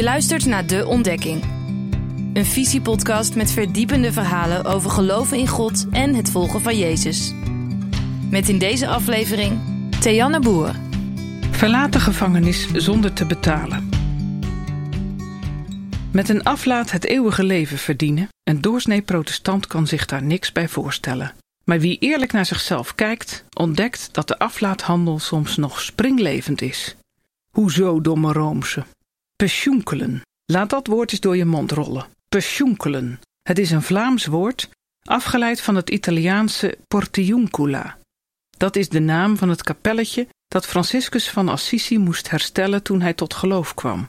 Je luistert naar De Ontdekking. Een visiepodcast met verdiepende verhalen over geloven in God en het volgen van Jezus. Met in deze aflevering Theanne Boer. Verlaat de gevangenis zonder te betalen. Met een aflaat het eeuwige leven verdienen, een doorsnee protestant kan zich daar niks bij voorstellen. Maar wie eerlijk naar zichzelf kijkt, ontdekt dat de aflaathandel soms nog springlevend is. Hoezo, domme Roomse? Pesjoenkelen. Laat dat woord eens door je mond rollen. Pesjoenkelen. Het is een Vlaams woord, afgeleid van het Italiaanse portiuncula. Dat is de naam van het kapelletje dat Franciscus van Assisi moest herstellen toen hij tot geloof kwam.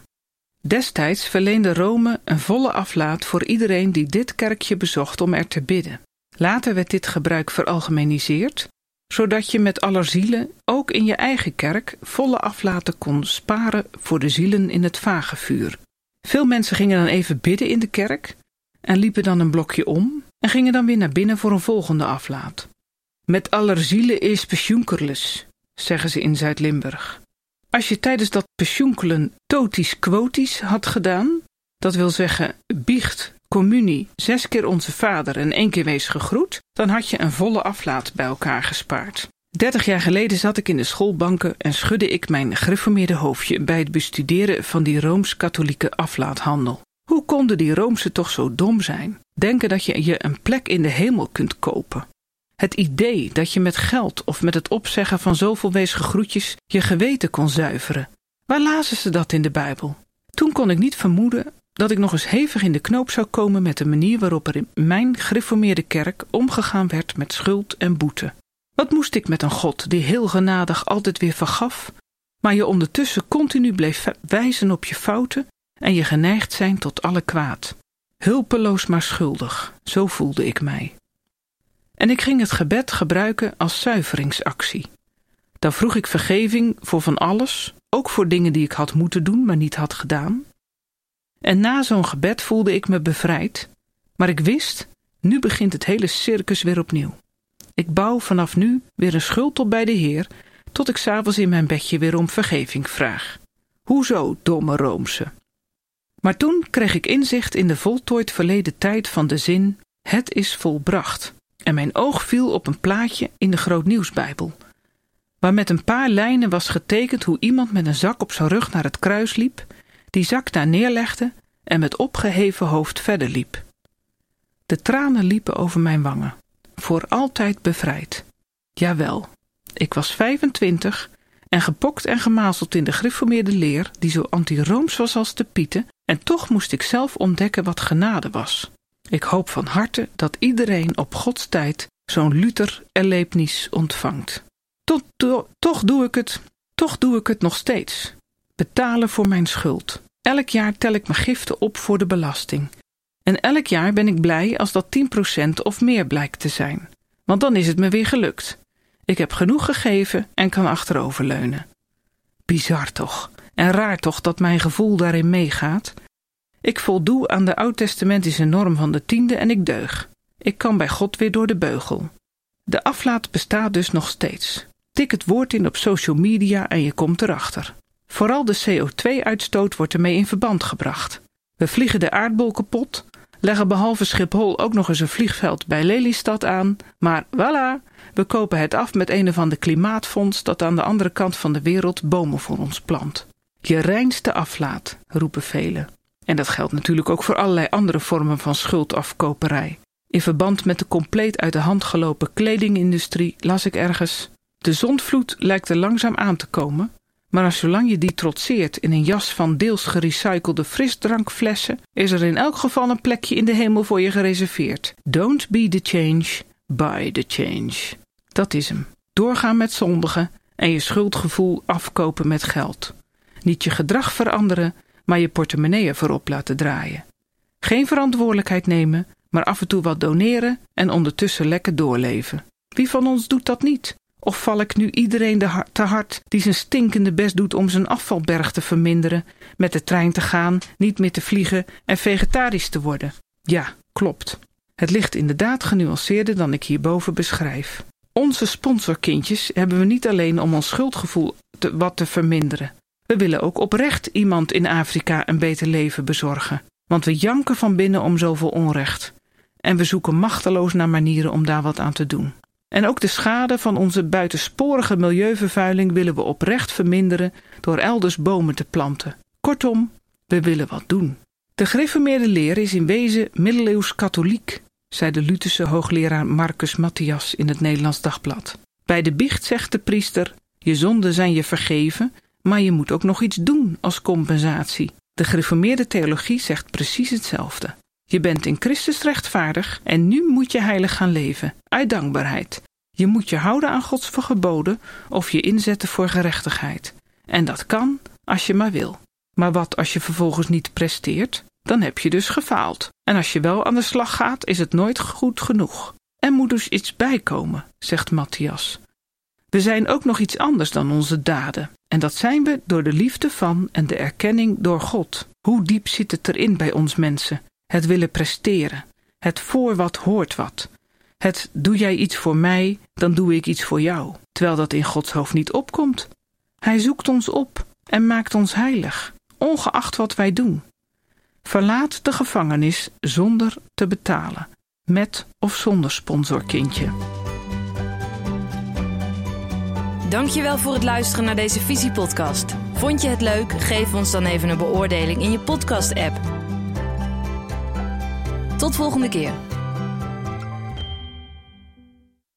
Destijds verleende Rome een volle aflaat voor iedereen die dit kerkje bezocht om er te bidden. Later werd dit gebruik veralgemeniseerd, zodat je met allerzielen ook in je eigen kerk volle aflaten kon sparen voor de zielen in het vagevuur. Veel mensen gingen dan even bidden in de kerk en liepen dan een blokje om en gingen dan weer naar binnen voor een volgende aflaat. Met allerzielen is pensioenkerles, zeggen ze in Zuid-Limburg. Als je tijdens dat pensioenkelen totisch quotisch had gedaan, dat wil zeggen biecht, communie, zes keer onze vader en één keer wees gegroet, dan had je een volle aflaat bij elkaar gespaard. Dertig jaar geleden zat ik in de schoolbanken en schudde ik mijn gereformeerde hoofdje bij het bestuderen van die rooms-katholieke aflaathandel. Hoe konden die Roomse toch zo dom zijn? Denken dat je je een plek in de hemel kunt kopen. Het idee dat je met geld of met het opzeggen van zoveel weesge groetjes je geweten kon zuiveren. Waar lazen ze dat in de Bijbel? Toen kon ik niet vermoeden dat ik nog eens hevig in de knoop zou komen met de manier waarop er in mijn gereformeerde kerk omgegaan werd met schuld en boete. Wat moest ik met een God die heel genadig altijd weer vergaf, maar je ondertussen continu bleef wijzen op je fouten en je geneigd zijn tot alle kwaad? Hulpeloos maar schuldig, zo voelde ik mij. En ik ging het gebed gebruiken als zuiveringsactie. Dan vroeg ik vergeving voor van alles, ook voor dingen die ik had moeten doen, maar niet had gedaan. En na zo'n gebed voelde ik me bevrijd, maar ik wist, nu begint het hele circus weer opnieuw. Ik bouw vanaf nu weer een schuld op bij de Heer, tot ik s'avonds in mijn bedje weer om vergeving vraag. Hoezo, domme Roomse? Maar toen kreeg ik inzicht in de voltooid verleden tijd van de zin: Het is volbracht. En mijn oog viel op een plaatje in de Grootnieuwsbijbel, waar met een paar lijnen was getekend hoe iemand met een zak op zijn rug naar het kruis liep, die zak daar neerlegde en met opgeheven hoofd verder liep. De tranen liepen over mijn wangen, voor altijd bevrijd. Jawel, ik was 25 en gepokt en gemazeld in de gereformeerde leer, die zo anti-rooms was als de pieten, en toch moest ik zelf ontdekken wat genade was. Ik hoop van harte dat iedereen op Gods tijd zo'n Luther-erlebnis ontvangt. Tot, toch doe ik het, toch doe ik het nog steeds. Betalen voor mijn schuld. Elk jaar tel ik mijn giften op voor de belasting. En elk jaar ben ik blij als dat 10% of meer blijkt te zijn. Want dan is het me weer gelukt. Ik heb genoeg gegeven en kan achteroverleunen. Bizar toch, en raar toch dat mijn gevoel daarin meegaat. Ik voldoe aan de oud-testamentische norm van de tiende en ik deug. Ik kan bij God weer door de beugel. De aflaat bestaat dus nog steeds. Tik het woord in op social media en je komt erachter. Vooral de CO2-uitstoot wordt ermee in verband gebracht. We vliegen de aardbol kapot, leggen behalve Schiphol ook nog eens een vliegveld bij Lelystad aan, maar voilà, we kopen het af met een of ander klimaatfonds dat aan de andere kant van de wereld bomen voor ons plant. Je reinste aflaat, roepen velen. En dat geldt natuurlijk ook voor allerlei andere vormen van schuldafkoperij. In verband met de compleet uit de hand gelopen kledingindustrie las ik ergens: De zondvloed lijkt er langzaam aan te komen, maar zolang je die trotseert in een jas van deels gerecyclede frisdrankflessen, is er in elk geval een plekje in de hemel voor je gereserveerd. Don't be the change, buy the change. Dat is hem. Doorgaan met zondigen en je schuldgevoel afkopen met geld. Niet je gedrag veranderen, maar je portemonnee ervoor op laten draaien. Geen verantwoordelijkheid nemen, maar af en toe wat doneren en ondertussen lekker doorleven. Wie van ons doet dat niet? Of val ik nu iedereen de te hard die zijn stinkende best doet om zijn afvalberg te verminderen, met de trein te gaan, niet meer te vliegen en vegetarisch te worden? Ja, klopt. Het ligt inderdaad genuanceerder dan ik hierboven beschrijf. Onze sponsorkindjes hebben we niet alleen om ons schuldgevoel te, wat te verminderen. We willen ook oprecht iemand in Afrika een beter leven bezorgen. Want we janken van binnen om zoveel onrecht. En we zoeken machteloos naar manieren om daar wat aan te doen. En ook de schade van onze buitensporige milieuvervuiling willen we oprecht verminderen door elders bomen te planten. Kortom, we willen wat doen. De gereformeerde leer is in wezen middeleeuws katholiek, zei de Lutherse hoogleraar Marcus Matthias in het Nederlands Dagblad. Bij de biecht zegt de priester: Je zonden zijn je vergeven, maar je moet ook nog iets doen als compensatie. De gereformeerde theologie zegt precies hetzelfde. Je bent in Christus rechtvaardig en nu moet je heilig gaan leven, uit dankbaarheid. Je moet je houden aan Gods geboden of je inzetten voor gerechtigheid. En dat kan als je maar wil. Maar wat als je vervolgens niet presteert? Dan heb je dus gefaald. En als je wel aan de slag gaat, is het nooit goed genoeg. Er moet dus iets bijkomen, zegt Matthias. We zijn ook nog iets anders dan onze daden. En dat zijn we door de liefde van en de erkenning door God. Hoe diep zit het erin bij ons mensen? Het willen presteren. Het voor wat hoort wat. Het doe jij iets voor mij, dan doe ik iets voor jou. Terwijl dat in Gods hoofd niet opkomt. Hij zoekt ons op en maakt ons heilig, ongeacht wat wij doen. Verlaat de gevangenis zonder te betalen, met of zonder sponsorkindje. Dankjewel voor het luisteren naar deze Visiepodcast. Vond je het leuk? Geef ons dan even een beoordeling in je podcast-app. Tot volgende keer.